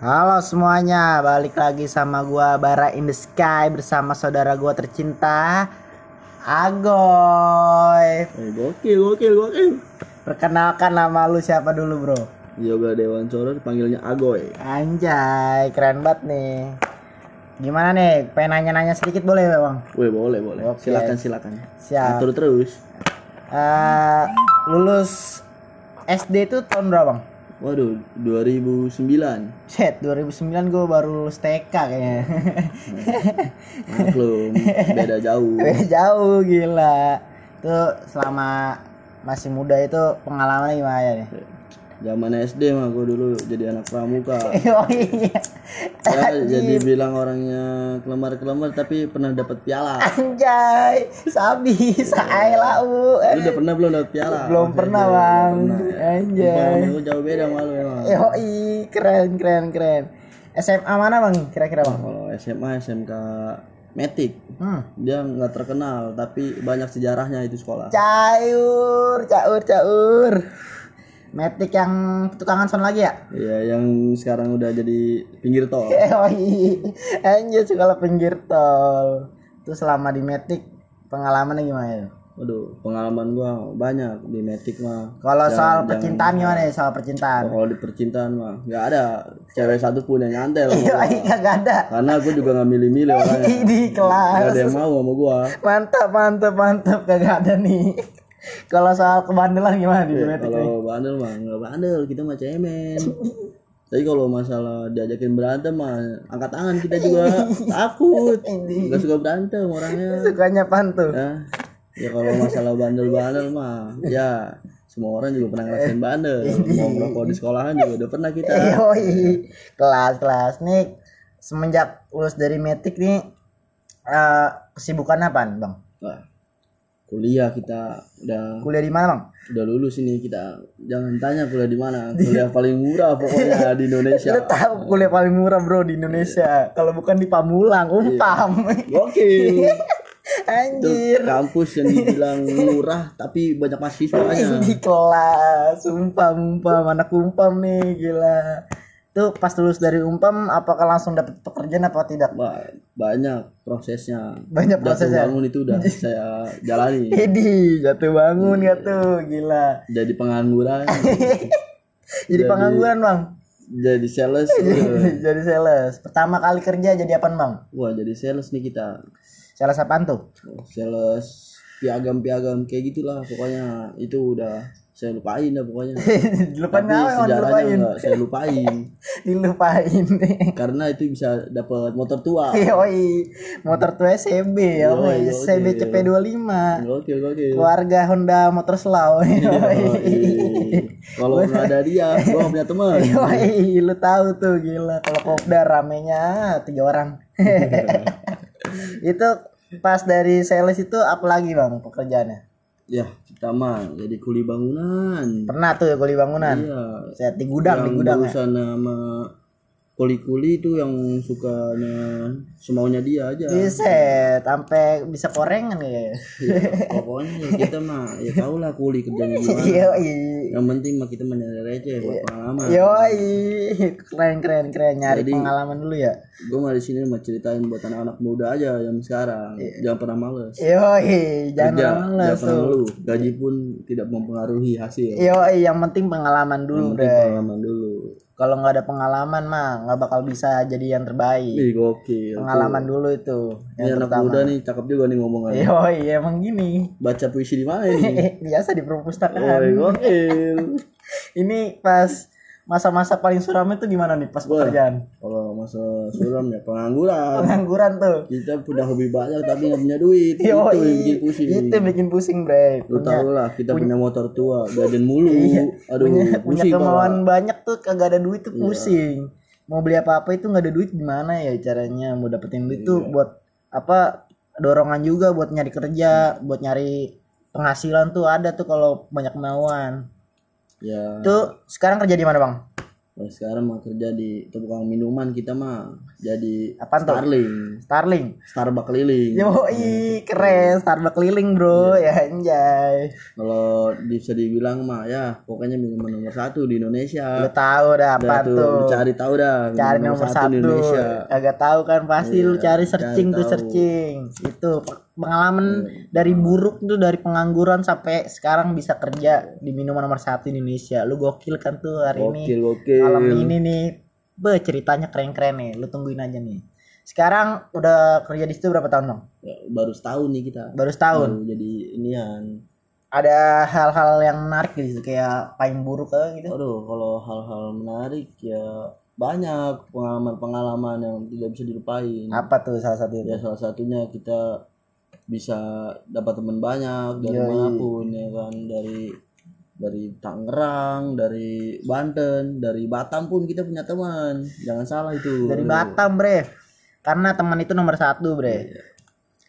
Halo semuanya, balik lagi sama gua Bara in the Sky bersama saudara gua tercinta Agoy. Eh, gokil, gokil, gokil. Perkenalkan nama lu siapa dulu, Bro? Yoga Dewan Soro dipanggilnya Agoy. Anjay, keren banget nih. Gimana nih? Pengen nanya-nanya sedikit boleh, Bang? Wih, boleh, boleh. Oke. Silakan, silakan. Siap. Atur terus. Eh, lulus SD itu tahun berapa, Bang? Waduh, 2009. Set, 2009 gua baru lulus TK kayaknya. Maklum, beda jauh. Beda jauh gila. Tuh selama masih muda itu pengalaman gimana ya nih? Zaman SD mah gue dulu jadi anak pramuka. Oh iya. Ya, jadi bilang orangnya kelemar-kelemar tapi pernah dapat piala. Anjay, sabi, saya lau. Lu udah pernah belum dapat piala? Belum Oke, pernah, belum Bang. pernah. Anjay. Gue jauh beda malu emang. Yoi, keren keren keren. SMA mana bang? Kira-kira bang? Kalau SMA, SMK Metik. Hmm. Dia nggak terkenal tapi banyak sejarahnya itu sekolah. Caur, caur, caur. Metik yang tukangan son lagi ya? Iya, yang sekarang udah jadi pinggir tol. Yoi, anjir sekolah pinggir tol. Itu selama di Metik pengalamannya gimana ya? Waduh, pengalaman gua banyak di Matic mah. Kalau soal jangan- percintaan gimana ya? Soal percintaan. Kalau di percintaan mah nggak ada cewek satu pun yang nyantel. Iya, gua. kagak ada. Karena gua juga nggak milih-milih orangnya. Di Gak ada kelas. yang mau sama gua. Mantap, mantap, mantap. Kagak ada nih. Kalau soal kebandelan gimana di nih? Kalau bandel mah nggak bandel, kita mah cemen. Tapi kalau masalah diajakin berantem mah angkat tangan kita juga takut. Gak suka berantem orangnya. Sukanya pantu. Ya, ya kalau masalah bandel-bandel mah ya semua orang juga pernah ngerasain bandel. Mau ngerokok di sekolahan juga udah pernah kita. Yoi. Kelas, kelas nih semenjak lulus dari Metik nih eh kesibukan apa bang? Wah, kuliah kita udah Kuliah di mana bang? udah lulus ini kita jangan tanya kuliah di mana kuliah paling murah pokoknya di Indonesia Lu tahu kuliah paling murah bro di Indonesia. Kalau bukan di Pamulang, umpam. gokil itu Anjir. kampus yang dibilang murah tapi banyak mahasiswanya Di kelas, umpam, umpam, anak umpam nih, gila. Tuh pas lulus dari umpam, apakah langsung dapat pekerjaan apa tidak? Wah, banyak prosesnya Banyak jatuh prosesnya. bangun itu udah saya jalani Idi, jatuh bangun gak tuh, gila. jadi pengangguran Jadi pengangguran bang. jadi sales gitu. jadi sales. Pertama kali kerja jadi apa bang? wah jadi sales nih kita Sales apaan tuh? sales piagam-piagam kayak gitulah pokoknya itu udah saya lupain dah pokoknya Lupain tapi emang sejarahnya dilupain? enggak saya lupain Dilupain. karena itu bisa dapat motor tua Yoi, motor tuh SCB ya, Yoi, SCB yoi. CP25. gokil gokil Keluarga Honda Motor Slow. Yoi. kalau nggak ada dia gua punya teman Yoi, lu tahu tuh gila kalau kopdar ramenya tiga orang. itu pas dari sales itu apa lagi bang pekerjaannya? Ya kita mah jadi kuli bangunan Pernah tuh ya kuli bangunan. iya Saya di gudang, di yang gudang ya. sama kuli-kuli itu yang sukanya semaunya dia aja. Buset, sampai bisa korengan ya. Ya, pokoknya ya kita mah ya tau lah kuli kerjanya gimana Yoi. yang penting mah kita menyadari receh buat pengalaman. Yoi, keren keren keren. Nyari Jadi- pengalaman dulu ya. gue mah di sini mau ceritain buat anak-anak muda aja yang sekarang. Jangan pernah males. Yoi, jangan kerja males jangan pernah ngeluh. Gaji pun tidak mempengaruhi hasil. Yoi, yang penting pengalaman dulu yang penting deh. pengalaman dulu Kalau nggak ada pengalaman mah nggak bakal bisa jadi yang terbaik. Ih gokil Pengalaman dulu itu ini yang anak pertama. muda nih cakep juga nih ngomongannya Yoi, emang gini. baca puisi di mana ini Biasa di perpustakaan. gokil Ini pas masa-masa paling suram itu gimana nih pas Wah. pekerjaan? kalau masa suram ya pengangguran Pengangguran tuh. kita punya hobi banyak tapi nggak punya duit itu Yoi, yang bikin pusing Itu yang bikin pusing, Bre. lu Punya, tau lah kita punya motor tua gaden mulu aduh punya, punya kemauan banyak tuh kagak ada duit Iya. tuh pusing. Mau beli apa-apa itu nggak ada duit gimana ya caranya mau dapetin duit Iya. tuh buat apa dorongan juga buat nyari kerja, buat nyari penghasilan tuh ada tuh kalau banyak kemauan. Ya Tuh sekarang kerja di mana, Bang? Kalau sekarang mah kerja di tukang minuman kita mah jadi Apaan tuh? Starling, Starling Starbucks keliling. Yoi keren Starbucks keliling bro ya anjay Kalau bisa dibilang mah ya pokoknya minuman nomor satu di Indonesia. lu tahu dah apa tuh, tuh lu cari tahu dah. cari minuman nomor satu di Indonesia. agak tahu kan pasti lu Iya, cari searching cari tuh tahu. searching itu pe- pengalaman dari buruk tuh dari pengangguran sampai sekarang bisa kerja di minuman nomor satu di Indonesia. Lu gokil kan tuh hari ini? Gokil, gokil. malam ini nih. Be ceritanya keren-keren nih. Lu tungguin aja nih. Sekarang udah kerja di situ berapa tahun dong Ya, baru setahun nih kita. baru setahun? Baru jadi inian. ada hal-hal yang menarik gitu kayak paling buruk kayak gitu? Aduh, kalau hal-hal menarik ya banyak pengalaman-pengalaman yang tidak bisa dilupain. apa tuh salah satu itu Ya salah satunya kita bisa dapat teman banyak dari Yoi. mana pun ya kan dari dari Tangerang, dari Banten, dari Batam pun kita punya teman. Jangan salah itu. dari. Batam bre karena teman itu nomor satu bre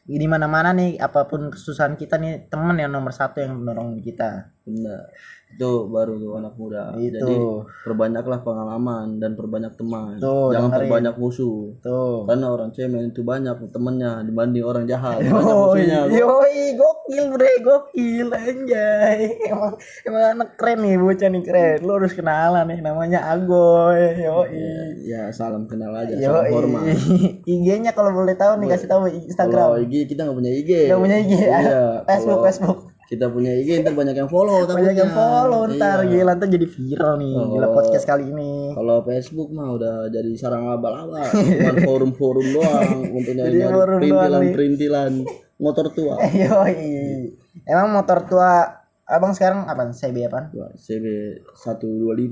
Iya. di mana mana nih apa pun kesusahan kita nih teman yang nomor satu yang mendorong kita Benar. Itu baru tuh anak muda. Itu. Jadi perbanyaklah pengalaman dan perbanyak teman. Tuh, Jangan dengerin. perbanyak musuh. tuh Karena orang cemen itu banyak temennya dibanding orang jahat. Banyak Yoi, musuhnya. yoi, gokil bre, gokil anjay. Emang emang anak keren nih, bocah nih keren. Lu harus kenalan nih, namanya Agoy. Yoi. Ya salam kenal aja, salam Yoi. hormat. IG-nya kalau boleh tahu nih kasih tahu Kalau Instagram. IG kita nggak punya IG. Gak punya IG. Iya. Facebook, Facebook. Kita punya IG ntar banyak yang follow. Banyak yang follow ntar Iya. gila ntar jadi viral nih gila Oh. podcast kali ini. Kalau Facebook mah udah jadi sarang laba-laba, cuman forum-forum doang nih. perintilan-perintilan motor tua. Yoi. Emang motor tua Abang sekarang apa? CB? Wah, CB 125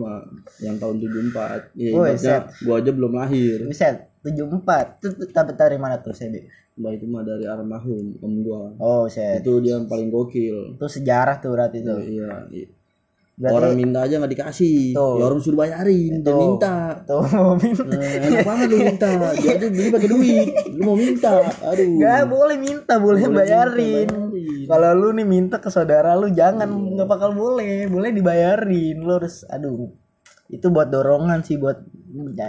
yang tahun 74. Iya, gua aja belum lahir. Buset, 74. Itu tuh tapi dari mana tuh CB? Mbak itu mah dari almarhum om gua. Oh, set. Itu dia yang paling gokil. Itu sejarah tuh berarti tuh. Iya, iya. Berarti orang minta aja nggak dikasih. Tuh. Ya orang suruh bayarin, dia Tuh. minta. tuh mau minta. Nah, enak banget lu minta. Dia aja beli pakai duit. Lu mau minta. Aduh. Gak boleh minta, boleh, Boleh bayarin. minta, bayarin. Kalau lu nih minta ke saudara lu jangan nggak bakal boleh, boleh dibayarin. Lu harus aduh. Itu buat dorongan sih buat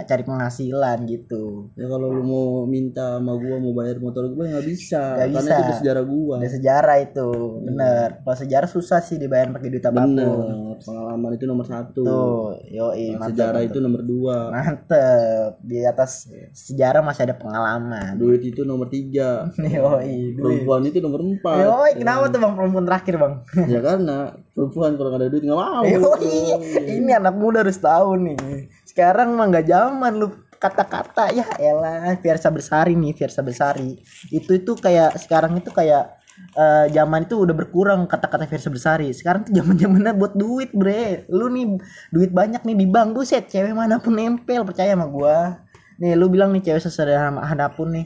cari penghasilan gitu. Ya kalau lu mau minta sama gua mau bayar motor gua ya nggak bisa. Nggak Karena bisa. itu udah sejarah gua. Ada sejarah itu, bener. Kalau sejarah susah sih dibayar pakai duit apa pun. Bener. Pengalaman itu nomor satu. Tuh, yoi, Nah, mantep, sejarah mantep. itu nomor dua. Mantep. Di atas sejarah masih ada pengalaman. Duit itu nomor tiga. Yoi, duit. Perempuan itu nomor empat. Yoi, kenapa tuh bang perempuan terakhir bang? ya karena perempuan kalau nggak ada duit nggak mau. Yoi, ini anak muda harus tahu nih. Sekarang mah nggak zaman lu kata-kata. Ya elah Fiersa Bersari nih Fiersa Bersari itu itu kayak sekarang itu kayak eh, zaman itu udah berkurang kata-kata Fiersa Bersari sekarang tuh zaman zamannya buat duit bre. Lu nih duit banyak nih di bank. Buset cewek mana pun nempel percaya sama gua. Nih lu bilang nih cewek sesederhana pun nih.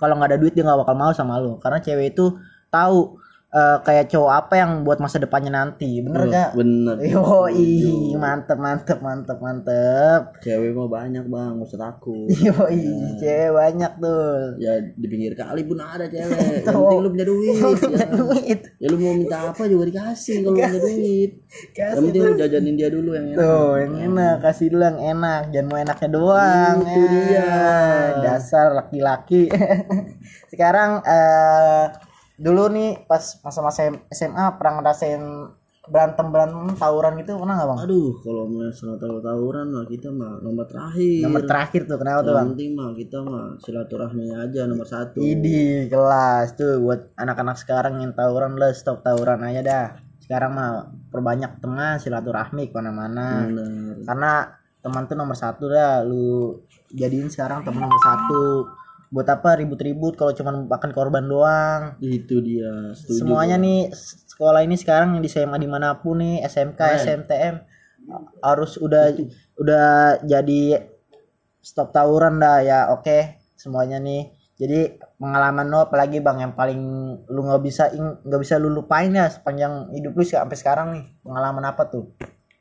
Kalau nggak ada duit dia nggak bakal mau sama lu. Karena cewek itu tahu eh, kayak cowok apa yang buat masa depannya nanti bener gak Bener. Yoi, mantep mantep mantep mantep. Cewek mah banyak bang, usah takut. Yoi, cewek banyak tuh. ya di pinggir kali pun ada cewek. Yang penting lu punya duit. ya. Duit. ya lu mau minta apa juga dikasih kalau lu punya duit. Yang penting lu jajanin dia dulu yang enak. tuh, yang enak kasih dulu yang enak, jangan mau enaknya doang. Itu ya. dia. Dasar laki-laki. Sekarang eh dulu nih pas masa-masa SMA pernah ngerasain berantem berantem tawuran gitu pernah nggak bang? Aduh, kalau masalah tawuran mah kita mah nomor terakhir. Nomor terakhir tuh kenapa tuh bang? Penting mah kita mah silaturahmi aja nomor satu. Idi kelas tuh buat anak-anak sekarang yang tawuran lah stop tawuran aja dah. Sekarang mah perbanyak teman silaturahmi ke mana-mana. Bener. Karena teman tuh nomor satu dah. Lu jadiin sekarang teman nomor satu. Buat apa ribut-ribut kalau cuma makan korban doang. Itu dia. Setuju. Semuanya nih sekolah ini sekarang yang di SMA di mana pun nih SMK, SMTM harus udah udah jadi stop tawuran dah ya oke semuanya nih jadi pengalaman lo apalagi bang yang paling lu nggak bisa nggak bisa lu lupain ya sepanjang hidup lu sampai sekarang nih pengalaman apa tuh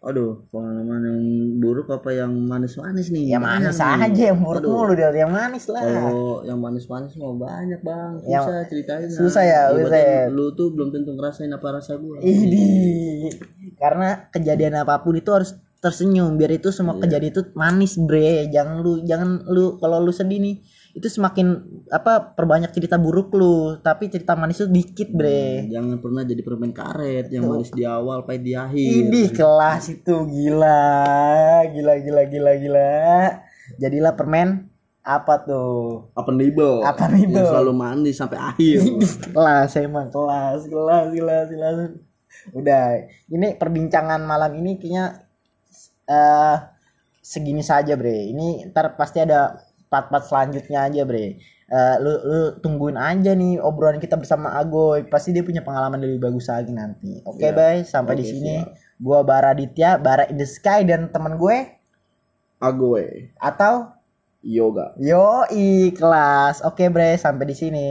Aduh, pengalaman yang buruk apa yang manis-manis nih? yang Banyak manis nih. aja yang buruk Aduh. mulu dari yang manis lah Kalau yang manis-manis mau banyak bang, Yang- susah ceritanya. susah ya, Ibaratnya Buset. Lu tuh belum tentu ngerasain apa rasa gua. ini karena kejadian apa pun itu harus tersenyum biar itu semua Iya. kejadian itu manis bre jangan lu jangan lu kalau lu sedih nih itu semakin apa perbanyak cerita buruk lu tapi cerita manis itu dikit bre Jangan pernah jadi permen karet yang manis di awal, pahit di akhir. Idih kelas itu gila, gila, gila, gila, gila. Jadilah permen apa tuh? Apa nibel? Apa nibel? Yang selalu manis sampai akhir. Kelas emang kelas, kelas, kelas, kelas. Udah, ini perbincangan malam ini kayaknya eh segini saja bre. Ini ntar pasti ada part-part selanjutnya aja bre. Eh, lu, lu tungguin aja nih obrolan kita bersama Agoy. Pasti dia punya pengalaman lebih bagus lagi nanti. Oke, Iya. Bay, sampai di Oke, sini. siap. Gua Bara Ditya, Bara in the Sky dan teman gue Agoe, atau yoga. yo kelas. Oke, Bre, sampai di sini.